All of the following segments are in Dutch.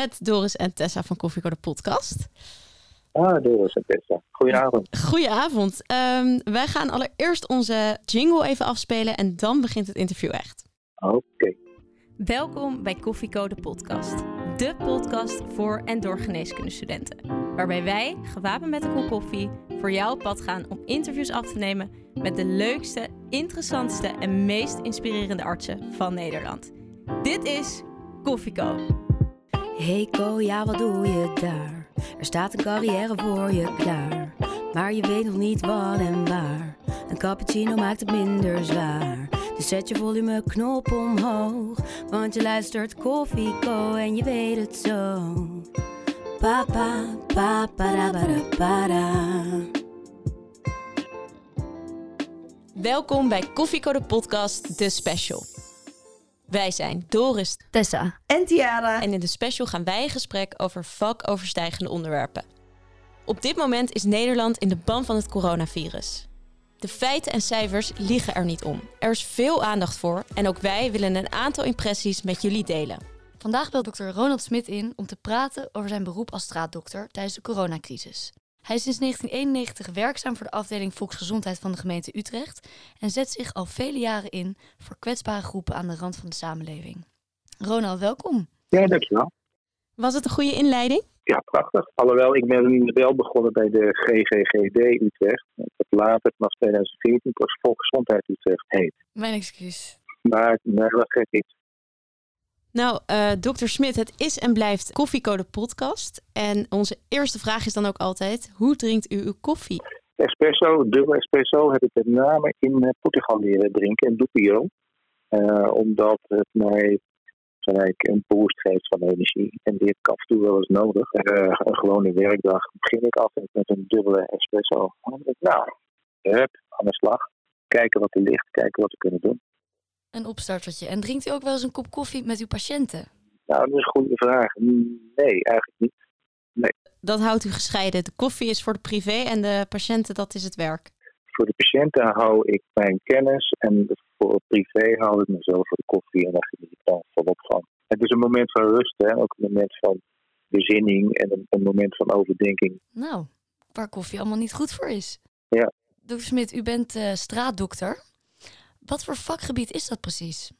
met Doris en Tessa van Koffieko de podcast. Ah, Doris en Tessa. Goedenavond. Goedenavond. Um, wij gaan allereerst onze jingle even afspelen en dan begint het interview echt. Oké. Welkom bij Koffieko de podcast. De podcast voor en door geneeskundestudenten. Waarbij wij, gewapend met een kop koffie, voor jou op pad gaan om interviews af te nemen met de leukste, interessantste en meest inspirerende artsen van Nederland. Dit is Koffieko. Hey Ko, ja wat doe je daar? Er staat een carrière voor je klaar. Maar je weet nog niet wat en waar. Een cappuccino maakt het minder zwaar. Dus zet je volumeknop omhoog. Want je luistert Koffieko en je weet het zo. Papa, pa, para, para. Welkom bij Koffieko de podcast, de special. Wij zijn Doris, Tessa. En Tiara. en in de special gaan wij in gesprek over vakoverstijgende onderwerpen. Op dit moment is Nederland in de ban van het coronavirus. De feiten en cijfers liegen er niet om. Er is veel aandacht voor en ook wij willen een aantal impressies met jullie delen. Vandaag belt dokter Ronald Smit in om te praten over zijn beroep als straatdokter tijdens de coronacrisis. Hij is sinds 1991 werkzaam voor de afdeling Volksgezondheid van de gemeente Utrecht en zet zich al vele jaren in voor kwetsbare groepen aan de rand van de samenleving. Ronald, welkom. Ja, dankjewel. Was het een goede inleiding? Ja, prachtig. Alhoewel, ik ben wel begonnen bij de GGGD Utrecht. Dat later, vanaf 2014, pas Volksgezondheid Utrecht heet. Mijn excuus. Maar nee, dat gek is. Nou, eh dokter Smit, het is en blijft Koffiecode podcast. En onze eerste vraag is dan ook altijd, hoe drinkt u uw koffie? Espresso, dubbel espresso, heb ik met name in eh, Portugal leren drinken, en Doepio. Eh omdat het mij gelijk een boost geeft van energie. En die heb ik af en toe wel eens nodig. Eh, een gewone werkdag begin ik altijd met een dubbele espresso. Nou, hup, aan de slag. Kijken wat er ligt, kijken wat we kunnen doen. Een opstartertje. En drinkt u ook wel eens een kop koffie met uw patiënten? Nou, dat is een goede vraag. Nee, eigenlijk niet. Dat houdt u gescheiden. De koffie is voor de privé en de patiënten, dat is het werk. Voor de patiënten hou ik mijn kennis en voor het privé hou ik mezelf voor de koffie en daar geniet ik dan volop van. Het is een moment van rust, hè? ook een moment van bezinning en een, een moment van overdenking. Nou, waar koffie allemaal niet goed voor is. Ja. Dokter Smit, u bent eh, straatdokter. Wat voor vakgebied is dat precies?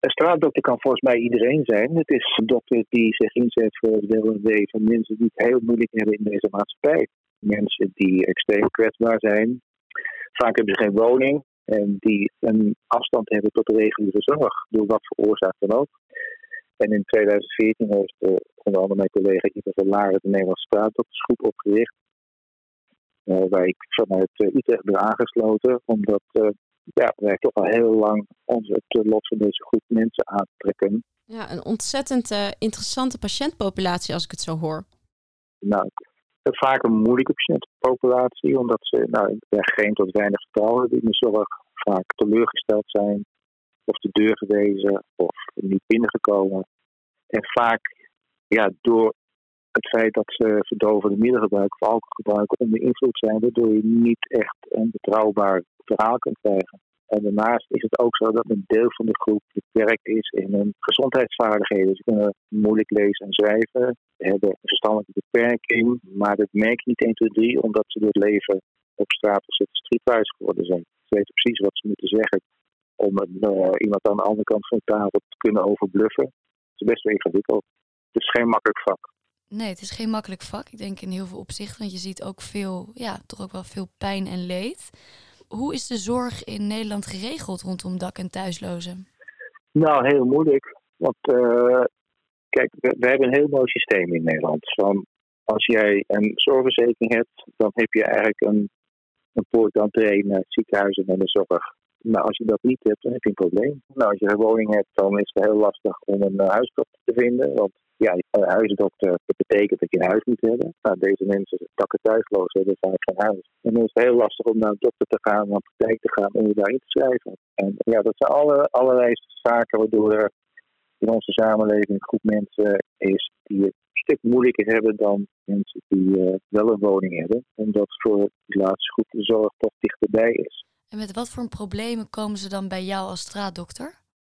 Een straatdokter kan volgens mij iedereen zijn. Het is een dokter die zich inzet voor het wee van mensen die het heel moeilijk hebben in deze maatschappij. Mensen die extreem kwetsbaar zijn. Vaak hebben ze geen woning en die een afstand hebben tot de reguliere zorg, door wat voor oorzaak dan ook. En in 2014 heeft onder andere mijn collega Ivo van Laren de Nederlandse straatdoktersgroep opgericht. Uh, waar ik vanuit uh, Utrecht ben aangesloten, omdat ja, wij toch al heel lang ons het lot van deze groep mensen aantrekken. Ja, een ontzettend uh, interessante patiëntpopulatie als ik het zo hoor. Nou, vaak een moeilijke patiëntenpopulatie, omdat ze nou, geen tot weinig vertrouwen hebben in de zorg, vaak teleurgesteld zijn, of de deur gewezen, of niet binnengekomen. En vaak ja, door het feit dat ze verdovende middelen gebruiken of gebruiken onder invloed zijn, waardoor je niet echt een betrouwbaar verhaal kunt krijgen. En daarnaast is het ook zo dat een deel van de groep beperkt is in hun gezondheidsvaardigheden. Ze kunnen moeilijk lezen en schrijven, hebben een verstandelijke beperking, maar dat merk je niet 1, 2, 3 omdat ze door het leven op straat of zitten streetwise geworden zijn. Ze weten precies wat ze moeten zeggen om uh, iemand aan de andere kant van de tafel te kunnen overbluffen. Het is best wel ingewikkeld. Het is geen makkelijk vak. Nee, het is geen makkelijk vak. Ik denk in heel veel opzichten, want je ziet ook veel, ja, toch ook wel veel pijn en leed. Hoe is de zorg in Nederland geregeld rondom dak- en thuislozen? Nou, heel moeilijk. Want uh, kijk, we, hebben een heel mooi systeem in Nederland. Van, als jij een zorgverzekering hebt, dan heb je eigenlijk een, een poort naar het ziekenhuis en de zorg. Maar als je dat niet hebt, dan heb je een probleem. Nou, als je een woning hebt, dan is het heel lastig om een uh, huisdokter te vinden. Want ja, een huisdokter dat betekent dat je een huis moet hebben. Nou, deze mensen, takken thuisloos, hebben vaak geen huis. En dan is het heel lastig om naar een dokter te gaan, naar een praktijk te gaan, om je daarin te schrijven. En ja, dat zijn alle, allerlei zaken waardoor er in onze samenleving een groep mensen is die het een stuk moeilijker hebben dan mensen die uh, wel een woning hebben. Omdat voor die laatste groep de zorg toch dichterbij is. En met wat voor problemen komen ze dan bij jou als straatdokter?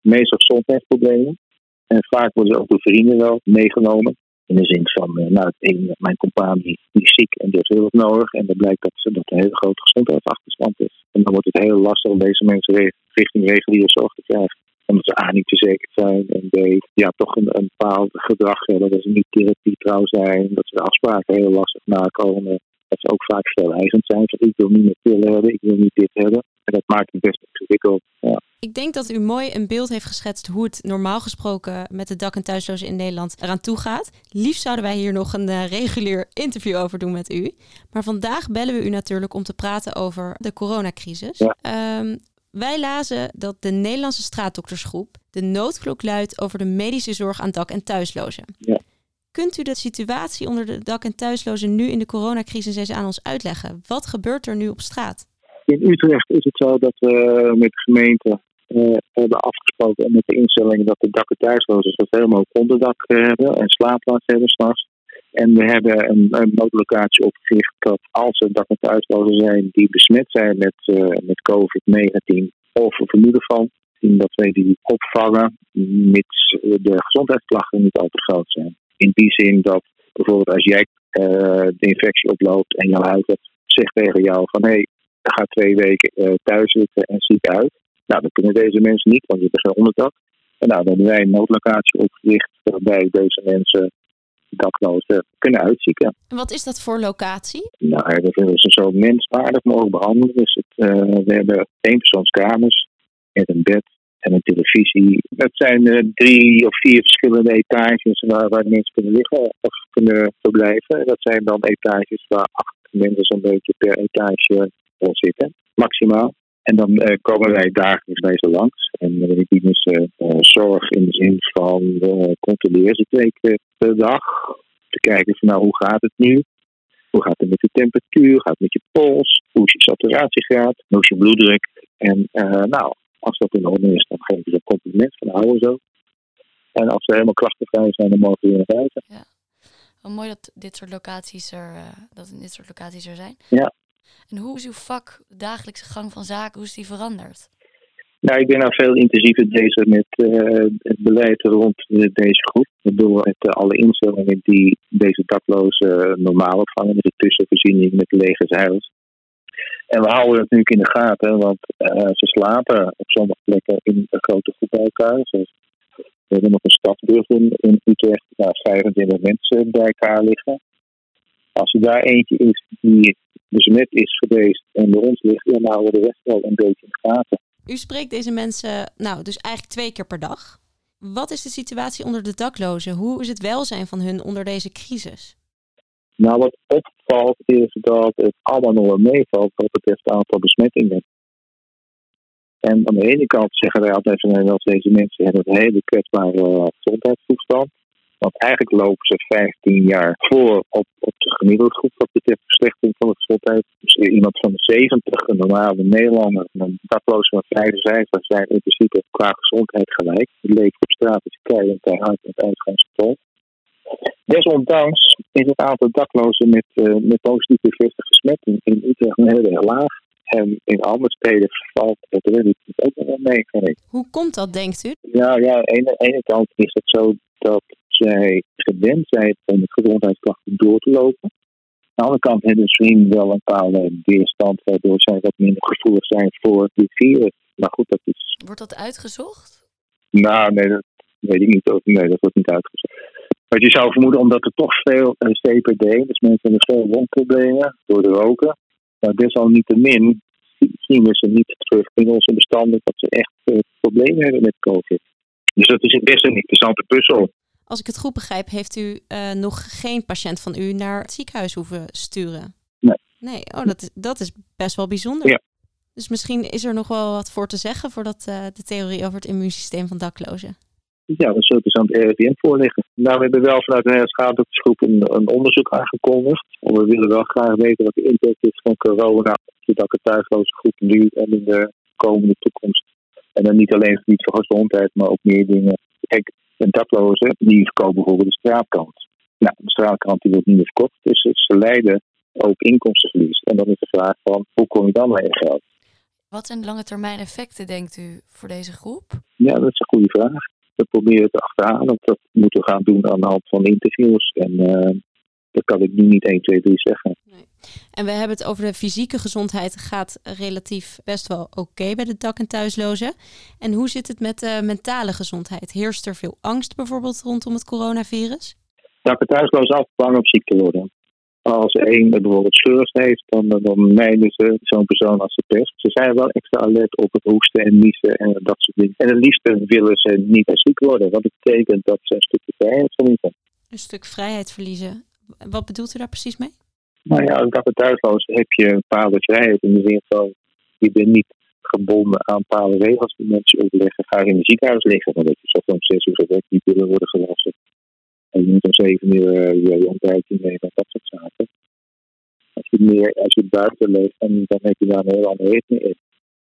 Meestal gezondheidsproblemen. En vaak worden ze ook door vrienden wel meegenomen. In de zin van, uh, nou, een, mijn die, is ziek en die heeft heel wat nodig. En dan blijkt dat, dat er een hele grote gezondheidsachterstand is. En dan wordt het heel lastig om deze mensen richting reguliere zorg te krijgen omdat ze A niet verzekerd zijn en B ja, toch een, een bepaald gedrag hebben. Dat ze niet therapie trouw zijn, dat ze de afspraken heel lastig nakomen. Dat ze ook vaak veel eigend zijn. Van, ik wil niet meer pillen hebben, ik wil niet dit hebben. En dat maakt het best ingewikkeld. Ja. Ik denk dat u mooi een beeld heeft geschetst hoe het normaal gesproken met de dak- en thuislozen in Nederland eraan toe gaat. Liefst zouden wij hier nog een uh, regulier interview over doen met u. Maar vandaag bellen we u natuurlijk om te praten over de coronacrisis. Ja. Um, wij lazen dat de Nederlandse straatdoktersgroep de noodklok luidt over de medische zorg aan dak- en thuislozen. Ja. Kunt u de situatie onder de dak- en thuislozen nu in de coronacrisis eens aan ons uitleggen? Wat gebeurt er nu op straat? In Utrecht is het zo dat we met de gemeente uh, hebben afgesproken en met de instellingen dat de dak- en thuislozen dat helemaal onderdak hebben en slaapplaats hebben s'nachts. En we hebben een, een noodlocatie opgericht dat als er dak- en thuislozen zijn die besmet zijn met, uh, met COVID-19 of vermoeden van, dat wij die opvangen, mits de gezondheidsklachten niet al te groot zijn. In die zin dat bijvoorbeeld als jij uh, de infectie oploopt en jouw huisarts zegt tegen jou van hé, hey, ga twee weken uh, thuis zitten en ziek uit. Nou, dan kunnen deze mensen niet, want je hebt geen onderdak. En nou, dan hebben wij een noodlocatie opgericht waarbij deze mensen daklozen kunnen uitzieken. En wat is dat voor locatie? Nou, we willen ze zo menswaardig mogelijk behandelen. Dus het, uh, we hebben eenpersoonskamers met een bed en een televisie. Het zijn uh, drie of vier verschillende etages waar, waar mensen kunnen liggen of kunnen verblijven. Dat zijn dan etages waar acht mensen zo'n beetje per etage zitten, maximaal. En dan uh, komen wij dagelijks bij ze langs. En we bieden ze uh, zorg in de zin van uh, controleren ze twee keer per dag. Te kijken van nou, hoe gaat het nu? Hoe gaat het met de temperatuur? Hoe gaat het met je pols? Hoe is je saturatiegraad? Hoe is je bloeddruk? En nou, als dat in orde is, dan geven ze een compliment van houden zo. En als ze helemaal klachtenvrij zijn, dan mogen we weer naar buiten. Ja. Wel mooi dat dit soort locaties er, dat dit soort locaties er zijn. Ja. En hoe is uw vak, de dagelijkse gang van zaken, hoe is die veranderd? Nou, ik ben nou veel intensiever bezig met uh, het beleid rond deze groep. Door met uh, alle instellingen die deze daklozen normaal opvangen, met de tussenvoorziening met lege zeils. En we houden het natuurlijk in de gaten, want uh, ze slapen op sommige plekken in een grote groep bij elkaar. We hebben nog een stadsburg in, in Utrecht, waar 25 mensen bij elkaar liggen. Als er daar eentje is die besmet is geweest en bij ons ligt, dan houden we de rest wel een beetje in de gaten. U spreekt deze mensen, nou, dus eigenlijk twee keer per dag. Wat is de situatie onder de daklozen? Hoe is het welzijn van hun onder deze crisis? Nou, wat opvalt is dat het allemaal nog wel meevalt wat betreft het aantal besmettingen. En aan de ene kant zeggen wij altijd van dat deze mensen hebben een hele kwetsbare gezondheidstoestand. Want eigenlijk lopen ze 15 jaar voor op, op de gemiddelde groep wat betreft verslechtering van de gezondheid. Dus iemand van de 70, een normale Nederlander, een dakloze van 55 zijn in principe qua gezondheid gelijk. Het leven op straat is keihard en met uitgangsgetal. Desondanks is het aantal daklozen met, uh, met besmetting in Utrecht heel erg laag. En in andere steden valt het relatief ook nog wel mee. Hoe komt dat, denkt u? Nou ja, aan de ene, kant is het zo dat zij gewend zijn om met gezondheidsklachten door te lopen. Aan de andere kant hebben ze misschien wel een bepaalde weerstand, waardoor zij wat minder gevoelig zijn voor dit virus. Maar goed, dat is. Wordt dat uitgezocht? Nou, nee, dat weet ik niet. Nee, dat wordt niet uitgezocht. Maar je zou vermoeden, omdat er toch veel uh, CPD, dus mensen hebben veel longproblemen door de roken. Maar desalniettemin zien we ze niet terug in onze bestanden dat ze echt uh, problemen hebben met COVID. Dus dat is best een interessante puzzel. Als ik het goed begrijp, heeft u uh, nog geen patiënt van u naar het ziekenhuis hoeven sturen? Nee. Nee, oh, dat, is, dat is best wel bijzonder. Ja. Dus misschien is er nog wel wat voor te zeggen voor dat, de theorie over het immuunsysteem van daklozen. Ja, dat zou dus aan het RIVM voorliggen. Nou, we hebben wel vanuit de schadedoktersgroep een, een onderzoek aangekondigd. We willen wel graag weten wat de impact is van corona op de dak- thuisloze groep nu en in de komende toekomst. En dan niet alleen niet voor gezondheid, maar ook meer dingen. Kijk, een dakloze, die verkopen bijvoorbeeld de straatkrant. Nou, de straatkrant die wordt niet meer verkocht, dus ze lijden ook inkomstenverlies. En dan is de vraag van, hoe kom je dan je geld? Wat zijn de lange termijn effecten, denkt u, voor deze groep? Ja, dat is een goede vraag. We proberen het achteraan. Want dat moeten we gaan doen aan de hand van interviews. En uh, dat kan ik nu niet 1, 2, 3 zeggen. Nee. En we hebben het over de fysieke gezondheid. Gaat relatief best wel oké bij de dak- en thuislozen. En hoe zit het met de mentale gezondheid? Heerst er veel angst bijvoorbeeld rondom het coronavirus? Dak- en thuislozen bang op ziek te worden. Als één bijvoorbeeld schurft heeft, dan, dan mijden ze zo'n persoon als de pest. Ze zijn wel extra alert op het hoesten en niezen en dat soort dingen. En het liefst willen ze niet ziek worden, want het betekent dat ze een stukje vrijheid verliezen. Een stuk vrijheid verliezen. Wat bedoelt u daar precies mee? Nou ja, als thuisloos heb je een bepaalde vrijheid in de zin van je bent niet gebonden aan bepaalde regels die mensen opleggen. Ga je in het ziekenhuis liggen, dan dat je zo om zes uur gewekt niet willen worden gewassen. En je moet om zeven uur uh, je ontbijtje nemen, dat soort zaken. Als je, meer, als je buiten leeft, dan, dan heb je daar een heel andere ritme in.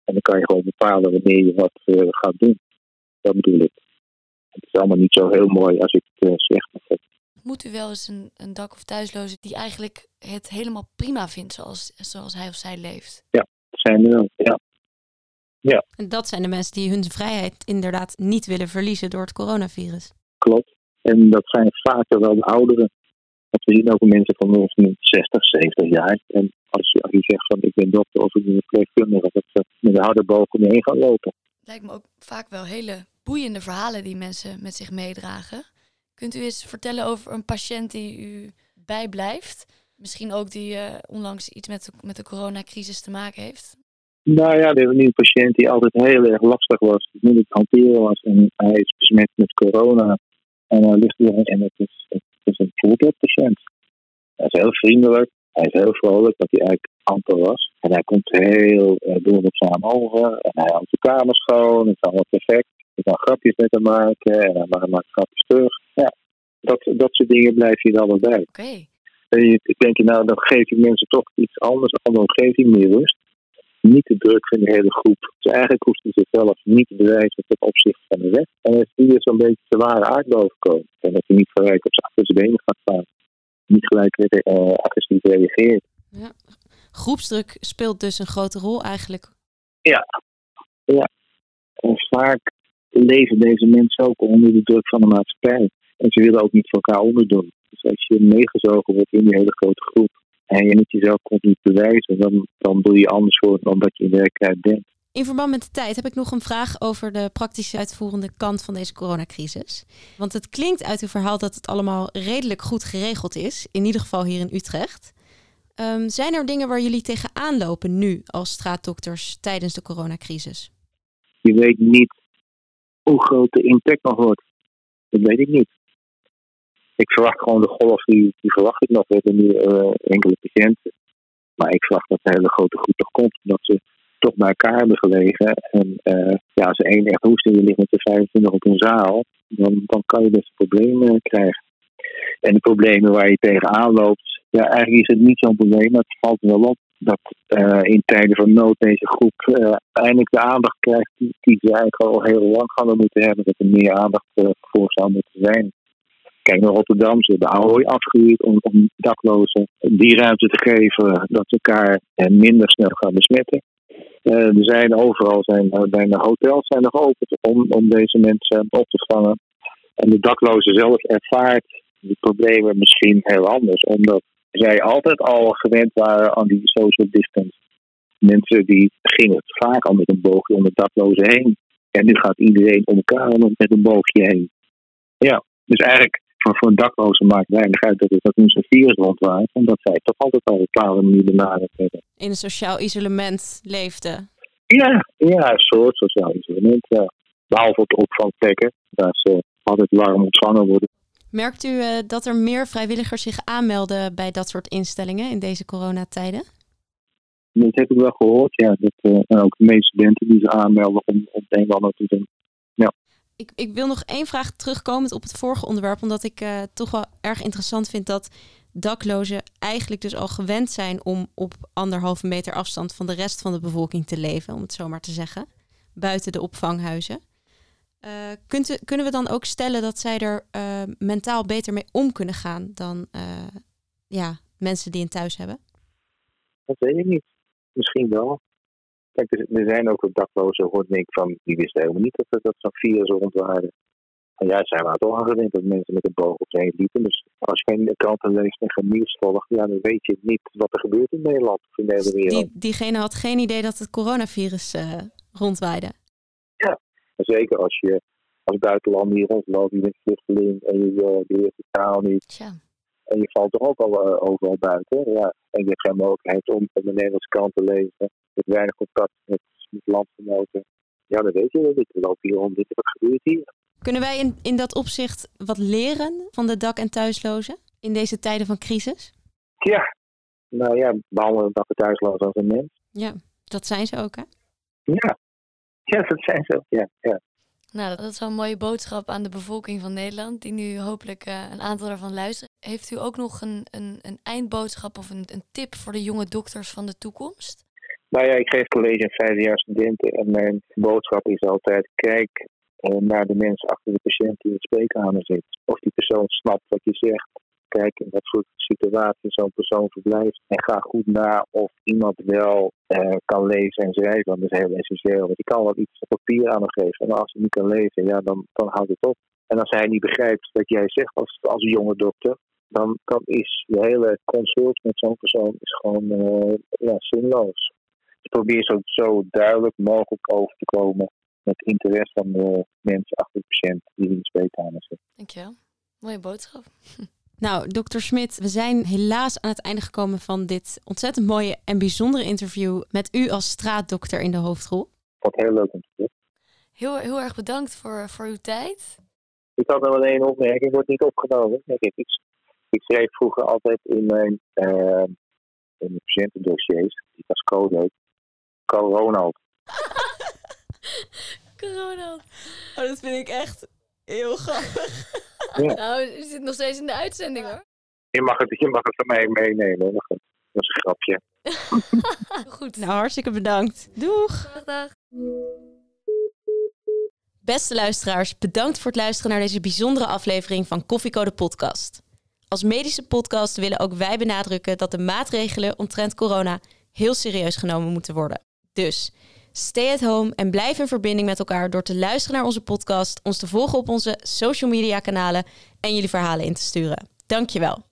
En dan kan je gewoon bepalen wanneer je wat uh, gaat doen. Dat bedoel ik. Het is allemaal niet zo heel mooi als ik het uh, slecht mag hebben. Moet u wel eens een, een dak- of thuisloze die eigenlijk het helemaal prima vindt zoals, zoals hij of zij leeft? Ja, dat zijn er wel. Ja. ja. En dat zijn de mensen die hun vrijheid inderdaad niet willen verliezen door het coronavirus. Klopt. En dat zijn vaker wel de ouderen. Want we zien ook mensen van 60, 70 jaar. En als je, als je zegt van ik ben dokter of ik ben verpleegkundige, dat ze met de harde boog omheen gaan lopen. Lijkt me ook vaak wel hele boeiende verhalen die mensen met zich meedragen. Kunt u eens vertellen over een patiënt die u bijblijft? Misschien ook die uh, onlangs iets met de, met de coronacrisis te maken heeft? Nou ja, we hebben nu een patiënt die altijd heel erg lastig was, moeilijk te hanteren was. En hij is besmet met corona. En hij ligt hier en het is, het is een voorbeeldpatiënt. Hij is heel vriendelijk, hij is heel vrolijk, wat hij eigenlijk amper was. En hij komt heel uh, behulpzaam over. En hij houdt de kamer schoon, het is allemaal perfect. Je kan grapjes met hem maken en hij maakt grapjes terug. Ja, dat, dat soort dingen blijf je dan wel bij. Oké. Okay. Ik denk, nou, dan geef je mensen toch iets anders, een andere omgeving, meer rust. Niet te druk van de hele groep. Dus eigenlijk hoeft ze zichzelf niet te bewijzen ten opzichte van de wet. En als die er zo'n beetje te ware aard boven komen. En dat je niet gelijk op zijn achter zijn benen gaat staan. Niet gelijk uh, agressief reageert. Ja. Groepsdruk speelt dus een grote rol eigenlijk. Ja. ja. En vaak leven deze mensen ook onder de druk van de maatschappij. En ze willen ook niet voor elkaar onderdoen. Dus als je meegezogen wordt in die hele grote groep en je moet jezelf continu bewijzen, dan, dan doe je anders voor dan dat je in werkelijkheid bent. In verband met de tijd heb ik nog een vraag over de praktisch uitvoerende kant van deze coronacrisis. Want het klinkt uit uw verhaal dat het allemaal redelijk goed geregeld is, in ieder geval hier in Utrecht. Um, zijn er dingen waar jullie tegenaan lopen nu als straatdokters tijdens de coronacrisis? Je weet niet hoe groot de impact nog wordt. Dat weet ik niet. Ik verwacht gewoon de golf, die, die verwacht ik nog. We hebben nu uh, enkele patiënten. Maar ik verwacht dat de hele grote groep toch komt. Omdat ze toch bij elkaar hebben gelegen. En uh, ja, als één echt hoest en je ligt met de 25 op een zaal. Dan, dan kan je best problemen krijgen. En de problemen waar je tegenaan loopt. Ja, eigenlijk is het niet zo'n probleem. Maar het valt wel op dat uh, in tijden van nood deze groep eindelijk de aandacht krijgt die, die ze eigenlijk al heel lang hadden moeten hebben. Dat er meer aandacht voor zou moeten zijn. Kijk naar Rotterdam, ze hebben Ahoy afgehuurd om, om daklozen die ruimte te geven dat ze elkaar minder snel gaan besmetten. er zijn overal zijn, bijna hotels zijn nog open om, om deze mensen op te vangen. En de daklozen zelf ervaart de problemen misschien heel anders, omdat zij altijd al gewend waren aan die social distance. Mensen die gingen vaak al met een boogje om de daklozen heen. En nu gaat iedereen om elkaar met een boogje heen. Ja, dus eigenlijk voor, voor een dakloze maakt weinig uit dat, het, dat een virus rondwaait. Omdat zij toch altijd al een bepaalde manier benaderd hebben. In een sociaal isolement leefden. Ja, ja, een soort sociaal isolement. Ja. Behalve op de opvangplekken, waar ze altijd warm ontvangen worden. Merkt u uh, dat er meer vrijwilligers zich aanmelden bij dat soort instellingen in deze coronatijden? Dat heb ik wel gehoord, ja. Dat, uh, en ook de meeste studenten die zich aanmelden om, een of ander te doen. Ik, ik wil nog één vraag terugkomen op het vorige onderwerp, omdat ik uh, toch wel erg interessant vind dat daklozen eigenlijk dus al gewend zijn om op anderhalve meter afstand van de rest van de bevolking te leven, om het zo maar te zeggen, buiten de opvanghuizen. Uh, kunt u, kunnen we dan ook stellen dat zij er uh, mentaal beter mee om kunnen gaan dan ja, mensen die een thuis hebben? Dat weet ik niet. Misschien wel. Kijk, er zijn ook wat daklozen, hoorde ik van, die wisten helemaal niet dat er dat zo'n virus rond waren. En ja, zijn we toch aan gewend dat mensen met een boog op zich liepen. Dus als je geen kranten leest en geen nieuws volgt, ja, dan weet je niet wat er gebeurt in Nederland of in de hele wereld. Die, diegene had geen idee dat het coronavirus uh, rondwaaide. Ja, zeker als je als buitenlander hier rondloopt, je bent vluchteling en je uh, leert de taal niet. Ja. En je valt toch ook al uh, overal buiten. Ja. En je hebt geen mogelijkheid om de Nederlandse krant te lezen. Je hebt weinig contact met, met landgenoten. Ja, dan weet je wel. We lopen hier rond, wat gebeurt hier? Kunnen wij in, in dat opzicht wat leren van de dak- en thuislozen in deze tijden van crisis? Ja, nou ja, behandelen dak- en thuislozen als een mens. Ja, dat zijn ze ook, hè? Ja, ja dat zijn ze ook, ja. ja. Nou, dat is wel een mooie boodschap aan de bevolking van Nederland, die nu hopelijk uh, een aantal daarvan luisteren. Heeft u ook nog een, een, een eindboodschap of een, een tip voor de jonge dokters van de toekomst? Nou ja, ik geef college aan vijfde jaar studenten en mijn boodschap is altijd: kijk naar de mensen achter de patiënt die in het spreekkamer zit. Of die persoon snapt wat je zegt. Kijk in wat voor situatie zo'n persoon verblijft. En ga goed na of iemand wel uh, kan lezen en schrijven. Dat is heel essentieel. Want je kan wel iets op papier aan hem geven. En als hij niet kan lezen, ja, dan, dan houdt het op. En als hij niet begrijpt wat jij zegt als, als jonge dokter, dan, dan is de hele consult met zo'n persoon is gewoon uh, ja, zinloos. Dus probeer zo, zo duidelijk mogelijk over te komen met interesse van de mensen achter de patiënt die in de spreekkamer zitten. Dankjewel. Mooie boodschap. Nou, dokter Smit, we zijn helaas aan het einde gekomen van dit ontzettend mooie en bijzondere interview met u als straatdokter in de hoofdrol. Wat heel leuk om te doen. Heel, heel erg bedankt voor, voor uw tijd. Ik had nog wel één opmerking, wordt niet opgenomen. Ik, ik, ik schreef vroeger altijd in mijn, uh, in mijn patiëntendossiers, die als code heet, Ronald. Corona. Oh, dat vind ik echt heel grappig. Ja. Nou, je zit nog steeds in de uitzending hoor. Je mag het, je mag het van mij meenemen. Dat is een grapje. Goed. Nou, hartstikke bedankt. Doeg. Dag, dag. Beste luisteraars, bedankt voor het luisteren naar deze bijzondere aflevering van Koffiecode Podcast. Als medische podcast willen ook wij benadrukken dat de maatregelen omtrent corona heel serieus genomen moeten worden. Dus stay at home en blijf in verbinding met elkaar door te luisteren naar onze podcast, ons te volgen op onze social media kanalen en jullie verhalen in te sturen. Dankjewel.